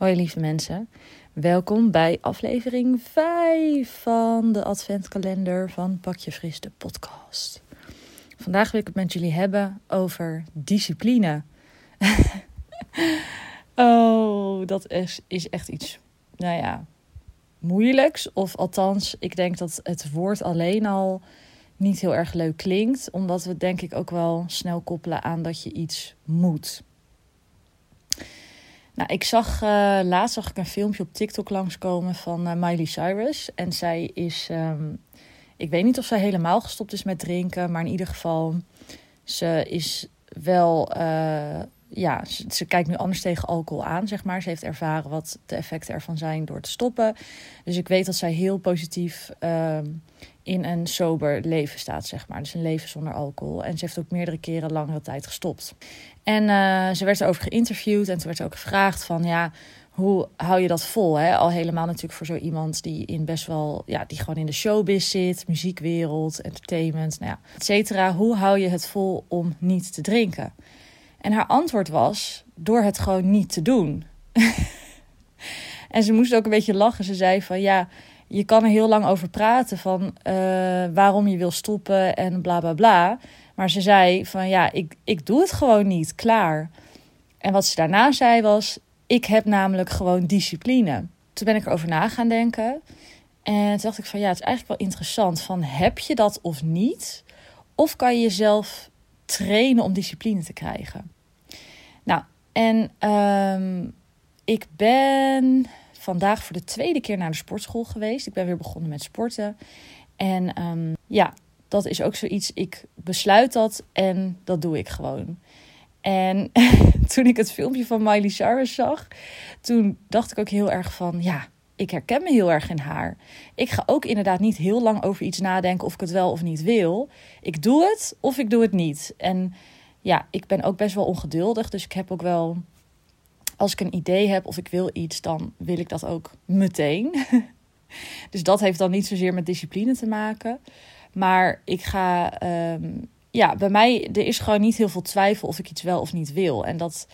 Hoi lieve mensen, welkom bij aflevering 5 van de Adventkalender van Pak je Fris, de podcast. Vandaag wil ik het met jullie hebben over discipline. oh, dat is, is echt iets, nou ja, moeilijks. Of althans, ik denk dat het woord alleen al niet heel erg leuk klinkt, omdat we het denk ik ook wel snel koppelen aan dat je iets moet. Nou, ik zag uh, laatst zag ik een filmpje op TikTok langskomen van uh, Miley Cyrus. En zij is, um, ik weet niet of zij helemaal gestopt is met drinken, maar in ieder geval, ze is wel, uh, ja, ze, ze, kijkt nu anders tegen alcohol aan, zeg maar. Ze heeft ervaren wat de effecten ervan zijn door te stoppen. Dus ik weet dat zij heel positief ehm, in een sober leven staat, zeg maar. Dus een leven zonder alcohol. En ze heeft ook meerdere keren langere tijd gestopt. En uh, ze werd erover geïnterviewd en toen werd ook gevraagd van ja, hoe hou je dat vol? Hè? Al helemaal natuurlijk voor zo iemand die in best wel, ja, die gewoon in de showbiz zit, muziekwereld, entertainment, nou ja, et cetera. Hoe hou je het vol om niet te drinken? En haar antwoord was door het gewoon niet te doen. en ze moest ook een beetje lachen. Ze zei van ja, je kan er heel lang over praten van uh, waarom je wil stoppen en bla bla bla. Maar ze zei van ja, ik, ik doe het gewoon niet, klaar. En wat ze daarna zei was, ik heb namelijk gewoon discipline. Toen ben ik erover na gaan denken. En toen dacht ik van ja, het is eigenlijk wel interessant van heb je dat of niet? Of kan je jezelf trainen om discipline te krijgen? Nou, en um, ik ben vandaag voor de tweede keer naar de sportschool geweest. Ik ben weer begonnen met sporten. En um, ja, dat is ook zoiets. Ik besluit dat en dat doe ik gewoon. En toen ik het filmpje van Miley Cyrus zag, toen dacht ik ook heel erg van ja. Ik herken me heel erg in haar. Ik ga ook inderdaad niet heel lang over iets nadenken of ik het wel of niet wil. Ik doe het of ik doe het niet. En ja, ik ben ook best wel ongeduldig. Dus ik heb ook wel als ik een idee heb of ik wil iets, dan wil ik dat ook meteen. dus dat heeft dan niet zozeer met discipline te maken. Maar ik ga, ehm, ja, bij mij, er is gewoon niet heel veel twijfel of ik iets wel of niet wil. En dat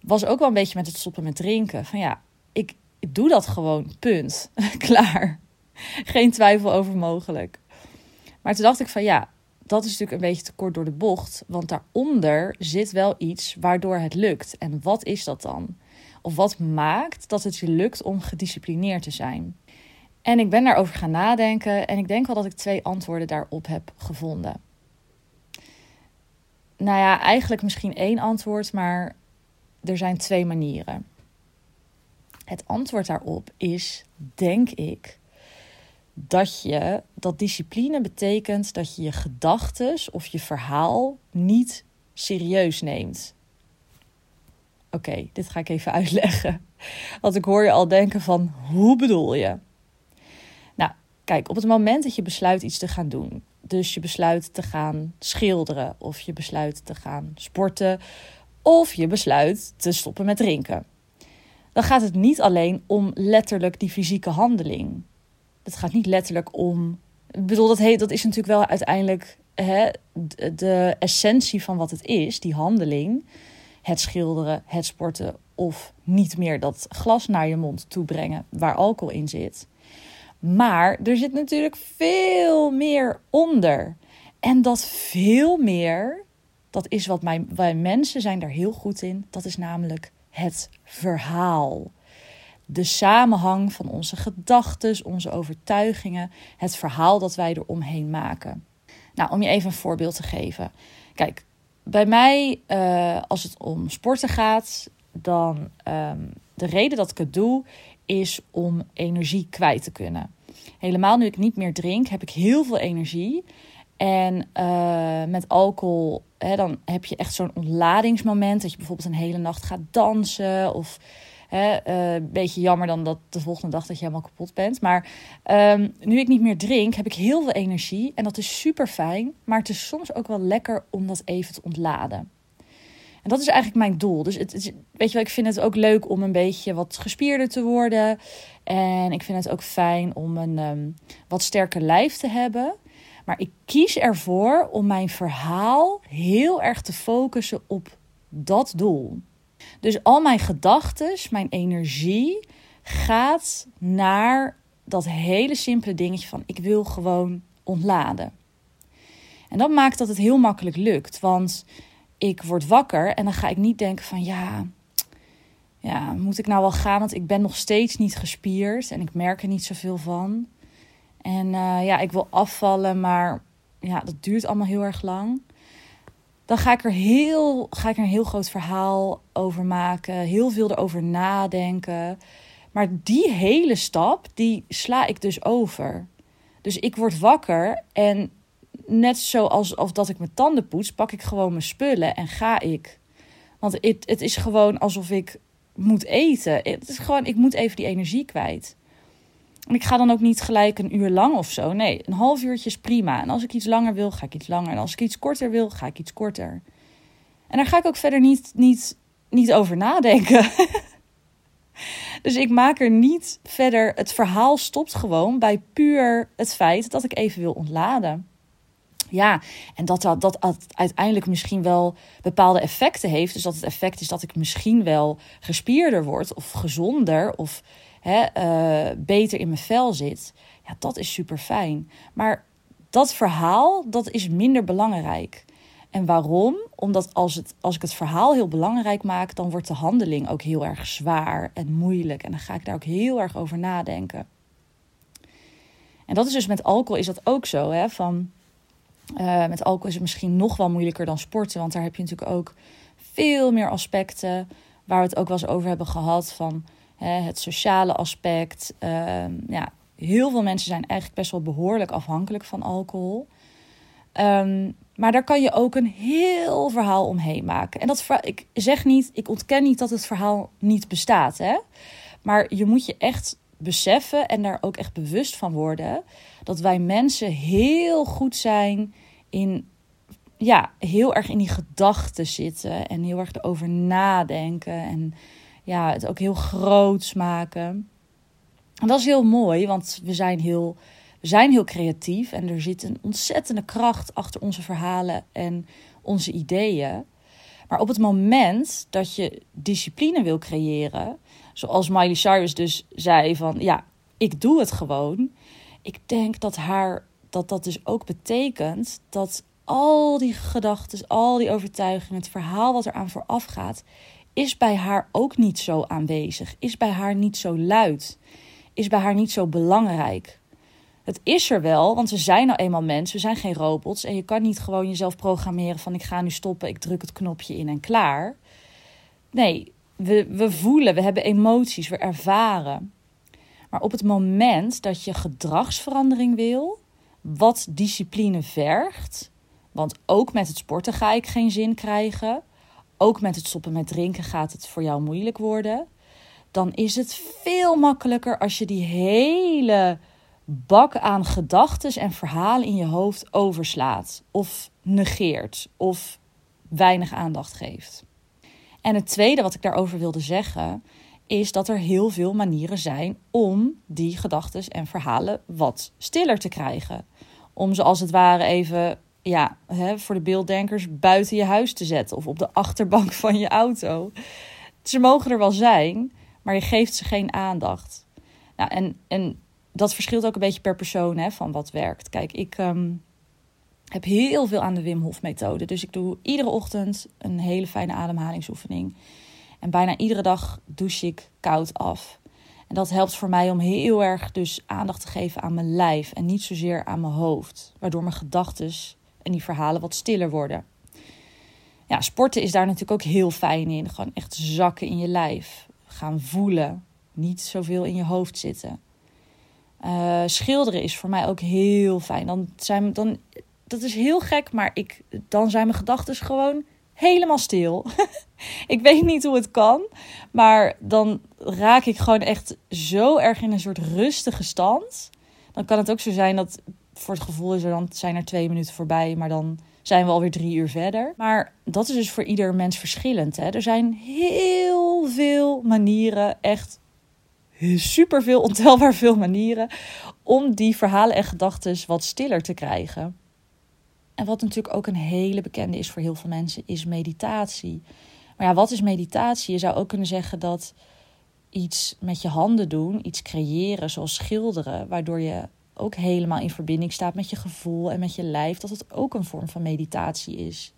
was ook wel een beetje met het stoppen met drinken. Van ja, ik, ik doe dat gewoon, punt. Klaar. Geen twijfel over mogelijk. Maar toen dacht ik van ja, dat is natuurlijk een beetje te kort door de bocht. Want daaronder zit wel iets waardoor het lukt. En wat is dat dan? Of wat maakt dat het je lukt om gedisciplineerd te zijn? En ik ben daarover gaan nadenken en ik denk wel dat ik twee antwoorden daarop heb gevonden. Nou ja, eigenlijk misschien één antwoord, maar er zijn twee manieren. Het antwoord daarop is, denk ik, dat je dat discipline betekent dat je je gedachten of je verhaal niet serieus neemt. Oké, dit ga ik even uitleggen. Want ik hoor je al denken van, hoe bedoel je? Kijk, op het moment dat je besluit iets te gaan doen, dus je besluit te gaan schilderen, of je besluit te gaan sporten, of je besluit te stoppen met drinken, dan gaat het niet alleen om letterlijk die fysieke handeling. Het gaat niet letterlijk om. Bedoel, dat, heet, dat is natuurlijk wel uiteindelijk hè, de essentie van wat het is, die handeling het schilderen, het sporten of niet meer dat glas naar je mond toe brengen waar alcohol in zit. Maar er zit natuurlijk veel meer onder. En dat veel meer, dat is wat wij mensen zijn daar heel goed in. Dat is namelijk het verhaal. De samenhang van onze gedachten, onze overtuigingen, het verhaal dat wij eromheen maken. Nou, om je even een voorbeeld te geven. Kijk, bij mij, uh, als het om sporten gaat, dan um, de reden dat ik het doe, is om energie kwijt te kunnen. Helemaal nu ik niet meer drink, heb ik heel veel energie. En uh, met alcohol, hè, dan heb je echt zo'n ontladingsmoment. Dat je bijvoorbeeld een hele nacht gaat dansen. Of een uh, beetje jammer dan dat de volgende dag dat je helemaal kapot bent. Maar um, nu ik niet meer drink, heb ik heel veel energie. En dat is super fijn. Maar het is soms ook wel lekker om dat even te ontladen. Dat is eigenlijk mijn doel. Dus het, weet je wel, ik vind het ook leuk om een beetje wat gespierder te worden. En ik vind het ook fijn om een um, wat sterker lijf te hebben. Maar ik kies ervoor om mijn verhaal heel erg te focussen op dat doel. Dus al mijn gedachten, mijn energie gaat naar dat hele simpele dingetje van ik wil gewoon ontladen. En dat maakt dat het heel makkelijk lukt. Want ik word wakker en dan ga ik niet denken van ja, ja, moet ik nou wel gaan? Want ik ben nog steeds niet gespierd en ik merk er niet zoveel van. En uh, ja, ik wil afvallen, maar ja, dat duurt allemaal heel erg lang. Dan ga ik er heel, ga ik er een heel groot verhaal over maken, heel veel erover nadenken. Maar die hele stap, die sla ik dus over. Dus ik word wakker en net zoals of dat ik mijn tanden poets, pak ik gewoon mijn spullen en ga ik. Want het, het is gewoon alsof ik moet eten. Het is gewoon, ik moet even die energie kwijt. Ik ga dan ook niet gelijk een uur lang of zo. Nee, een half uurtje is prima. En als ik iets langer wil, ga ik iets langer. En als ik iets korter wil, ga ik iets korter. En daar ga ik ook verder niet, niet, niet over nadenken. dus ik maak er niet verder. Het verhaal stopt gewoon bij puur het feit dat ik even wil ontladen. Ja, en dat, dat dat uiteindelijk misschien wel bepaalde effecten heeft. Dus dat het effect is dat ik misschien wel gespierder word of gezonder of hè, uh, beter in mijn vel zit. Ja, dat is super fijn. Maar dat verhaal, dat is minder belangrijk. En waarom? Omdat als, het, als ik het verhaal heel belangrijk maak, dan wordt de handeling ook heel erg zwaar en moeilijk. En dan ga ik daar ook heel erg over nadenken. En dat is dus met alcohol is dat ook zo. Hè? Van, uh, met alcohol is het misschien nog wel moeilijker dan sporten. Want daar heb je natuurlijk ook veel meer aspecten. Waar we het ook wel eens over hebben gehad. Van hè, het sociale aspect. Uh, ja, heel veel mensen zijn eigenlijk best wel behoorlijk afhankelijk van alcohol. Um, maar daar kan je ook een heel verhaal omheen maken. En dat ik zeg niet, ik ontken niet dat het verhaal niet bestaat. Hè? Maar je moet je echt beseffen en daar ook echt bewust van worden dat wij mensen heel goed zijn in ja, heel erg in die gedachten zitten en heel erg erover nadenken en ja, het ook heel groots maken. En dat is heel mooi, want we zijn heel, we zijn heel creatief en er zit een ontzettende kracht achter onze verhalen en onze ideeën. Maar op het moment dat je discipline wil creëren, zoals Miley Cyrus dus zei van ja, ik doe het gewoon. Ik denk dat haar dat dat dus ook betekent dat al die gedachten, al die overtuigingen, het verhaal wat eraan vooraf gaat, is bij haar ook niet zo aanwezig, is bij haar niet zo luid, is bij haar niet zo belangrijk. Het is er wel, want we zijn nou eenmaal mensen, we zijn geen robots en je kan niet gewoon jezelf programmeren van ik ga nu stoppen, ik druk het knopje in en klaar. Nee, we, we voelen, we hebben emoties, we ervaren. Maar op het moment dat je gedragsverandering wil, wat discipline vergt, want ook met het sporten ga ik geen zin krijgen, ook met het stoppen met drinken gaat het voor jou moeilijk worden, dan is het veel makkelijker als je die hele bak aan gedachten en verhalen in je hoofd overslaat of negeert of weinig aandacht geeft. En het tweede wat ik daarover wilde zeggen, is dat er heel veel manieren zijn om die gedachten en verhalen wat stiller te krijgen. Om ze als het ware even, ja, hè, voor de beelddenkers, buiten je huis te zetten of op de achterbank van je auto. Ze mogen er wel zijn, maar je geeft ze geen aandacht. Nou, en, en dat verschilt ook een beetje per persoon hè, van wat werkt. Kijk, ik ehm, heb heel veel aan de Wim Hof methode. Dus ik doe iedere ochtend een hele fijne ademhalingsoefening. En bijna iedere dag douche ik koud af. En dat helpt voor mij om heel erg dus aandacht te geven aan mijn lijf en niet zozeer aan mijn hoofd. Waardoor mijn gedachten en die verhalen wat stiller worden. Ja, sporten is daar natuurlijk ook heel fijn in. Gewoon echt zakken in je lijf. Gaan voelen. Niet zoveel in je hoofd zitten. Uh, schilderen is voor mij ook heel fijn. Dan zijn, dan, dat is heel gek, maar ik, dan zijn mijn gedachten gewoon helemaal stil. ik weet niet hoe het kan, maar dan raak ik gewoon echt zo erg in een soort rustige stand. Dan kan het ook zo zijn dat voor het gevoel is er dan zijn er twee minuten voorbij, maar dan zijn we alweer drie uur verder. Maar dat is dus voor ieder mens verschillend. Hè? Er zijn heel veel manieren, echt super veel, ontelbaar veel manieren, om die verhalen en gedachten wat stiller te krijgen. En wat natuurlijk ook een hele bekende is voor heel veel mensen, is meditatie. Maar ja, wat is meditatie? Je zou ook kunnen zeggen dat iets met je handen doen, iets creëren, zoals schilderen, waardoor je ook helemaal in verbinding staat met je gevoel en met je lijf, dat het ook een vorm van meditatie is.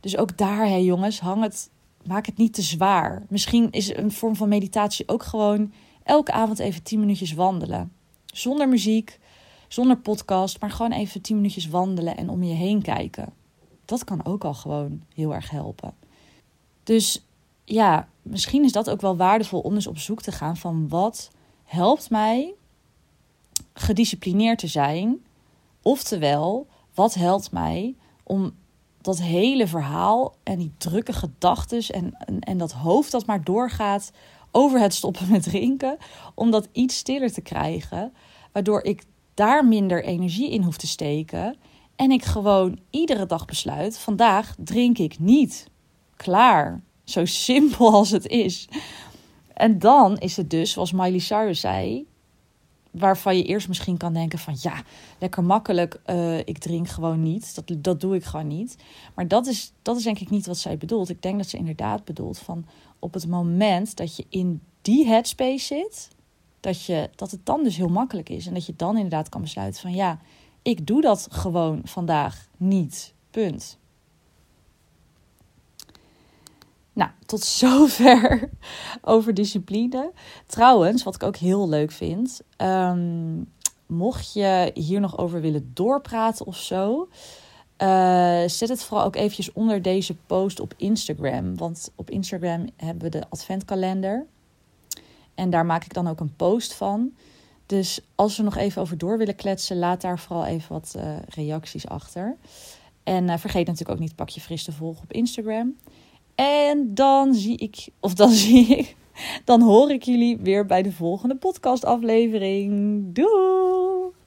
Dus ook daar, hè, jongens, hang het, maak het niet te zwaar. Misschien is een vorm van meditatie ook gewoon elke avond even 10 minuutjes wandelen. Zonder muziek, zonder podcast, maar gewoon even 10 minuutjes wandelen en om je heen kijken. Dat kan ook al gewoon heel erg helpen. Dus ja, misschien is dat ook wel waardevol om eens op zoek te gaan van wat helpt mij gedisciplineerd te zijn. Oftewel, wat helpt mij om dat hele verhaal en die drukke gedachten en, en, en dat hoofd dat maar doorgaat over het stoppen met drinken, om dat iets stiller te krijgen, waardoor ik daar minder energie in hoef te steken en ik gewoon iedere dag besluit: vandaag drink ik niet. Klaar. Zo simpel als het is. En dan is het dus, zoals Miley Cyrus zei, waarvan je eerst misschien kan denken van ja, lekker makkelijk, uh, ik drink gewoon niet. Dat, dat doe ik gewoon niet. Maar dat is, dat is denk ik niet wat zij bedoelt. Ik denk dat ze inderdaad bedoelt van op het moment dat je in die headspace zit, dat, je, dat het dan dus heel makkelijk is. En dat je dan inderdaad kan besluiten van ja, ik doe dat gewoon vandaag niet. Punt. Nou, tot zover over discipline. Trouwens, wat ik ook heel leuk vind. Ehm, mocht je hier nog over willen doorpraten of zo. Uh, zet het vooral ook eventjes onder deze post op Instagram. Want op Instagram hebben we de adventkalender. En daar maak ik dan ook een post van. Dus als we nog even over door willen kletsen, laat daar vooral even wat uh, reacties achter. En uh, vergeet natuurlijk ook niet pakje fris te volgen op Instagram. En dan zie ik, of dan zie ik, dan hoor ik jullie weer bij de volgende podcastaflevering. Doei!